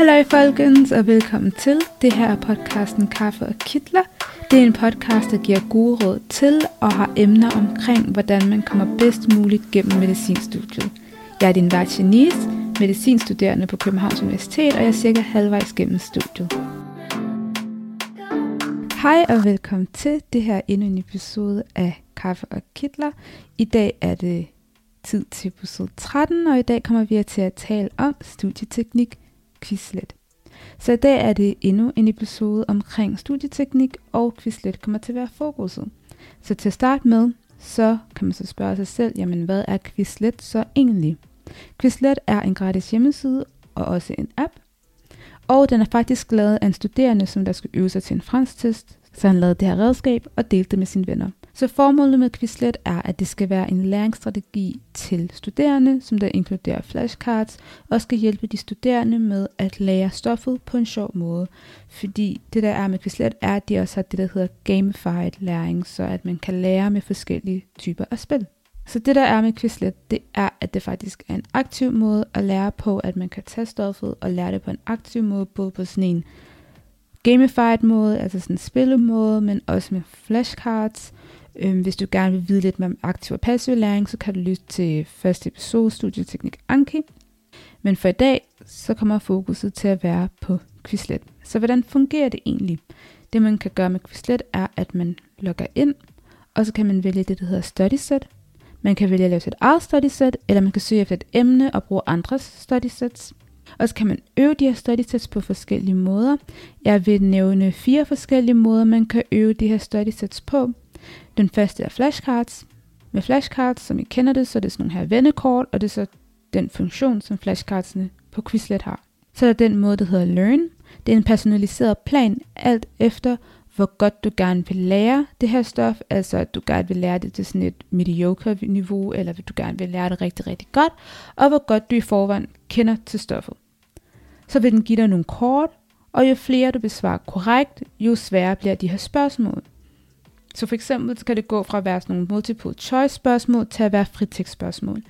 Hallo folkens, og velkommen til. Det her er podcasten Kaffe og Kitler. Det er en podcast, der giver gode råd til og har emner omkring, hvordan man kommer bedst muligt gennem medicinstudiet. Jeg er din vært Janice, medicinstuderende på Københavns Universitet, og jeg er cirka halvvejs gennem studiet. Hej og velkommen til. Det her er endnu en episode af Kaffe og Kitler. I dag er det tid til episode 13, og i dag kommer vi til at tale om studieteknik Quizlet. Så i dag er det endnu en episode omkring studieteknik, og Quizlet kommer til at være fokuset. Så til at starte med, så kan man så spørge sig selv, jamen hvad er Quizlet så egentlig? Quizlet er en gratis hjemmeside og også en app, og den er faktisk lavet af en studerende, som der skulle øve sig til en fransk test, så han lavede det her redskab og delte det med sine venner. Så formålet med Quizlet er, at det skal være en læringsstrategi til studerende, som der inkluderer flashcards, og skal hjælpe de studerende med at lære stoffet på en sjov måde. Fordi det der er med Quizlet, er, at de også har det, der hedder gamified læring, så at man kan lære med forskellige typer af spil. Så det der er med Quizlet, det er, at det faktisk er en aktiv måde at lære på, at man kan tage stoffet og lære det på en aktiv måde, både på sådan en gamified måde, altså sådan en spillemåde, men også med flashcards. Øhm, hvis du gerne vil vide lidt mere om aktiv og passiv læring, så kan du lytte til første episode, Studieteknik Anki. Men for i dag, så kommer fokuset til at være på Quizlet. Så hvordan fungerer det egentlig? Det man kan gøre med Quizlet er, at man logger ind, og så kan man vælge det, der hedder Study Set. Man kan vælge at lave sit eget study set, eller man kan søge efter et emne og bruge andres study sets. Og så kan man øve de her study sets på forskellige måder. Jeg vil nævne fire forskellige måder, man kan øve de her study sets på. Den første er flashcards. Med flashcards, som I kender det, så er det sådan nogle her vennekort, og det er så den funktion, som flashcardsene på Quizlet har. Så er der den måde, der hedder Learn. Det er en personaliseret plan, alt efter hvor godt du gerne vil lære det her stof, altså at du gerne vil lære det til sådan et mediocre niveau, eller at du gerne vil lære det rigtig, rigtig godt, og hvor godt du i forvejen kender til stoffet. Så vil den give dig nogle kort, og jo flere du besvarer korrekt, jo sværere bliver de her spørgsmål. Så for eksempel så kan det gå fra at være sådan nogle multiple choice spørgsmål til at være fritekstspørgsmål.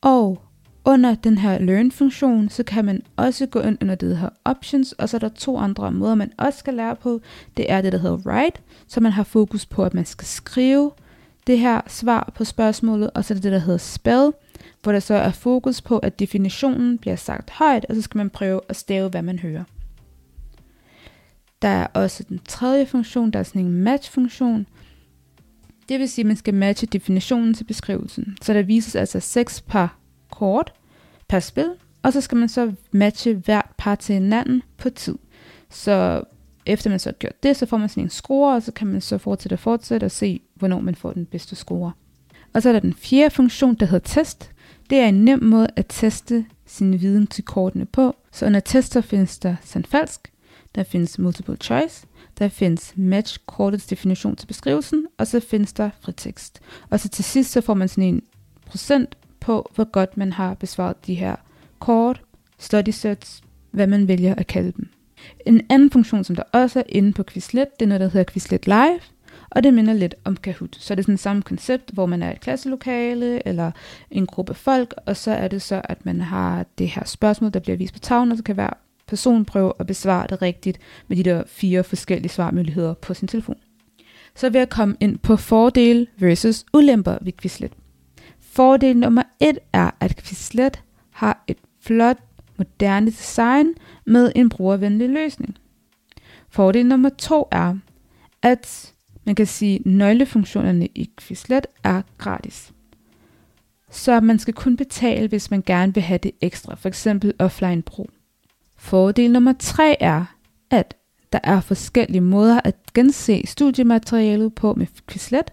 Og under den her learn-funktion, så kan man også gå ind under det her options, og så er der to andre måder, man også skal lære på. Det er det, der hedder write, så man har fokus på, at man skal skrive det her svar på spørgsmålet, og så er det det, der hedder spell, hvor der så er fokus på, at definitionen bliver sagt højt, og så skal man prøve at stave, hvad man hører. Der er også den tredje funktion, der er sådan en match-funktion. Det vil sige, at man skal matche definitionen til beskrivelsen. Så der vises altså seks par kort per spil, og så skal man så matche hvert par til hinanden på tid. Så efter man så har gjort det, så får man sådan en score, og så kan man så fortsætte og fortsætte og se, hvornår man får den bedste score. Og så er der den fjerde funktion, der hedder test. Det er en nem måde at teste sin viden til kortene på. Så under tester findes der sand falsk, der findes multiple choice, der findes match kortets definition til beskrivelsen, og så findes der fritekst. Og så til sidst så får man sådan en procent på, hvor godt man har besvaret de her kort, study sets, hvad man vælger at kalde dem. En anden funktion, som der også er inde på Quizlet, det er noget, der hedder Quizlet Live, og det minder lidt om Kahoot. Så det er sådan samme koncept, hvor man er et klasselokale eller en gruppe folk, og så er det så, at man har det her spørgsmål, der bliver vist på tavlen, og så kan hver person og besvare det rigtigt med de der fire forskellige svarmuligheder på sin telefon. Så vil jeg komme ind på fordele versus ulemper ved Quizlet. Fordel nummer et er, at Quizlet har et flot, moderne design med en brugervenlig løsning. Fordel nummer to er, at man kan sige, at nøglefunktionerne i Quizlet er gratis. Så man skal kun betale, hvis man gerne vil have det ekstra, f.eks. offline brug. Fordel nummer tre er, at der er forskellige måder at gense studiematerialet på med Quizlet,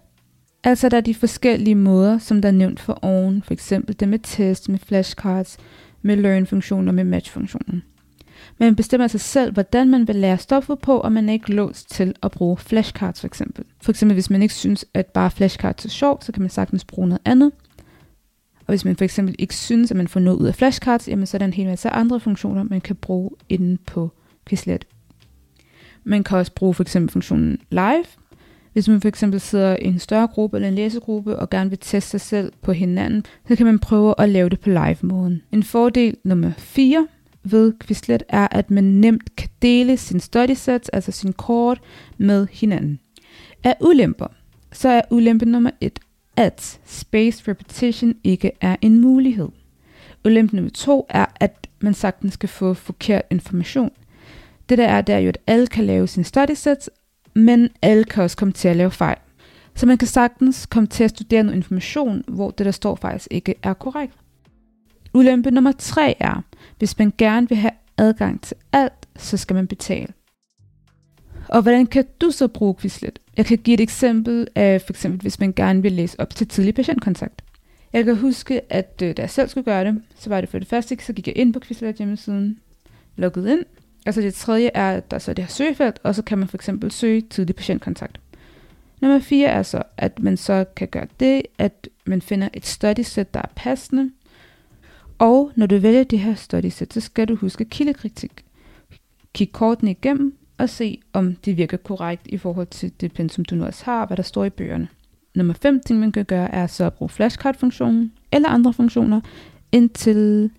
Altså der er de forskellige måder, som der er nævnt for oven, for eksempel det med test, med flashcards, med learn-funktionen og med match-funktionen. Man bestemmer sig selv, hvordan man vil lære stoffet på, og man er ikke låst til at bruge flashcards for eksempel. For eksempel hvis man ikke synes, at bare flashcards er sjovt, så kan man sagtens bruge noget andet. Og hvis man for eksempel ikke synes, at man får noget ud af flashcards, jamen så er der en hel masse andre funktioner, man kan bruge inde på Quizlet. Man kan også bruge for eksempel funktionen live, hvis man for eksempel sidder i en større gruppe eller en læsegruppe og gerne vil teste sig selv på hinanden, så kan man prøve at lave det på live-måden. En fordel nummer 4 ved Quizlet er, at man nemt kan dele sin study sets, altså sin kort, med hinanden. Af ulemper, så er ulempe nummer 1, at space repetition ikke er en mulighed. Ulempe nummer to er, at man sagtens skal få forkert information. Det der er, det er jo, at alle kan lave sin study sets, men alle kan også komme til at lave fejl. Så man kan sagtens komme til at studere noget information, hvor det der står faktisk ikke er korrekt. Ulempe nummer tre er, hvis man gerne vil have adgang til alt, så skal man betale. Og hvordan kan du så bruge Quizlet? Jeg kan give et eksempel af, for eksempel hvis man gerne vil læse op til tidlig patientkontakt. Jeg kan huske, at øh, da jeg selv skulle gøre det, så var det for det første, så gik jeg ind på Quizlet hjemmesiden, logget ind, og så det tredje er, at der så er det her søgefelt, og så kan man for eksempel søge tidlig patientkontakt. Nummer 4 er så, at man så kan gøre det, at man finder et study set, der er passende. Og når du vælger det her study set, så skal du huske kildekritik. Kig kortene igennem og se, om det virker korrekt i forhold til det pensum, du nu også har, hvad der står i bøgerne. Nummer 5 ting, man kan gøre, er så at bruge flashcard-funktionen eller andre funktioner, indtil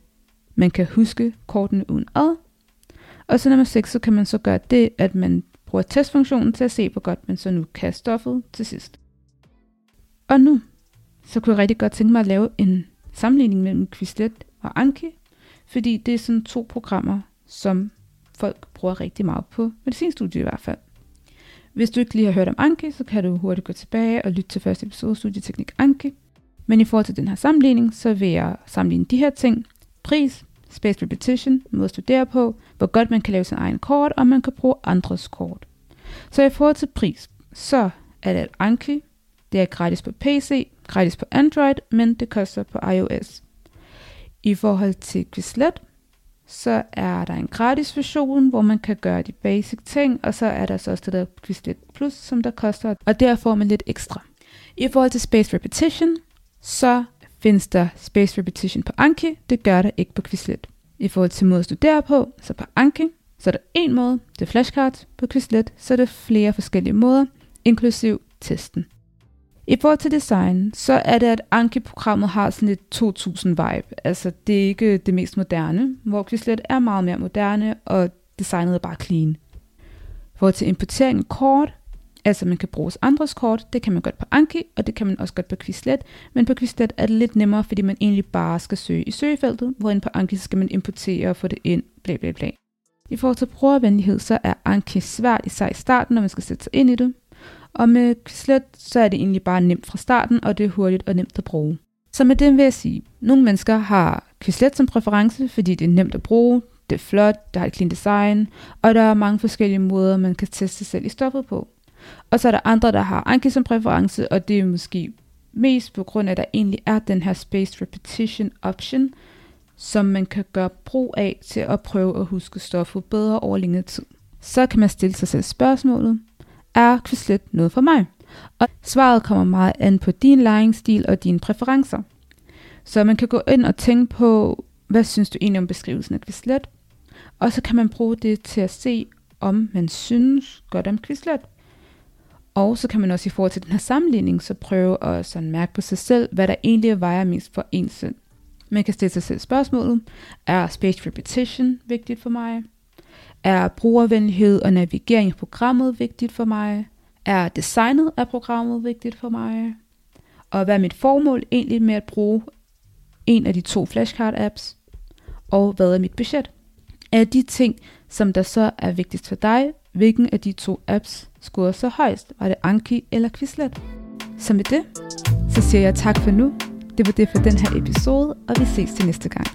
man kan huske kortene uden ad. Og så nummer 6, så kan man så gøre det, at man bruger testfunktionen til at se, hvor godt man så nu kan stoffet til sidst. Og nu, så kunne jeg rigtig godt tænke mig at lave en sammenligning mellem Quizlet og Anki, fordi det er sådan to programmer, som folk bruger rigtig meget på medicinstudiet i hvert fald. Hvis du ikke lige har hørt om Anki, så kan du hurtigt gå tilbage og lytte til første episode Studieteknik Anki. Men i forhold til den her sammenligning, så vil jeg sammenligne de her ting. Pris, space repetition, måde at studere på, hvor godt man kan lave sin egen kort, og man kan bruge andres kort. Så i forhold til pris, så er det Anki. Det er gratis på PC, gratis på Android, men det koster på iOS. I forhold til Quizlet, så er der en gratis version, hvor man kan gøre de basic ting, og så er der så også det der Quizlet Plus, som der koster, og der får man lidt ekstra. I forhold til Space Repetition, så findes der Space Repetition på Anki, det gør der ikke på Quizlet. I forhold til måde at studere på, så på Anki, så er der en måde, det er flashcards. På Quizlet, så er der flere forskellige måder, inklusiv testen. I forhold til design, så er det, at Anki-programmet har sådan et 2000-vibe. Altså, det er ikke det mest moderne, hvor Quizlet er meget mere moderne, og designet er bare clean. Hvor til importering af kort, altså man kan bruge andres kort, det kan man godt på Anki, og det kan man også godt på Quizlet, men på Quizlet er det lidt nemmere, fordi man egentlig bare skal søge i søgefeltet, hvor på Anki så skal man importere og få det ind, bla bla bla. I forhold til brugervenlighed, så er Anki svært især i starten, når man skal sætte sig ind i det, og med Quizlet, så er det egentlig bare nemt fra starten, og det er hurtigt og nemt at bruge. Så med det vil jeg sige, at nogle mennesker har Quizlet som præference, fordi det er nemt at bruge, det er flot, det har et clean design, og der er mange forskellige måder, man kan teste sig selv i stoffet på. Og så er der andre, der har Anki som præference, og det er måske mest på grund af, at der egentlig er den her Spaced Repetition option, som man kan gøre brug af til at prøve at huske stoffet bedre over længere tid. Så kan man stille sig selv spørgsmålet, er Quizlet noget for mig? Og svaret kommer meget an på din læringsstil og dine præferencer. Så man kan gå ind og tænke på, hvad synes du egentlig om beskrivelsen af Quizlet? Og så kan man bruge det til at se, om man synes godt om Quizlet. Og så kan man også i forhold til den her sammenligning, så prøve at sådan mærke på sig selv, hvad der egentlig vejer mest for ens selv. Man kan stille sig selv spørgsmålet, er spaced repetition vigtigt for mig? Er brugervenlighed og navigering i programmet vigtigt for mig? Er designet af programmet vigtigt for mig? Og hvad er mit formål egentlig med at bruge en af de to flashcard-apps? Og hvad er mit budget? Er de ting, som der så er vigtigst for dig, hvilken af de to apps scorer så højst? Var det Anki eller Quizlet? Så med det, så siger jeg tak for nu. Det var det for den her episode, og vi ses til næste gang.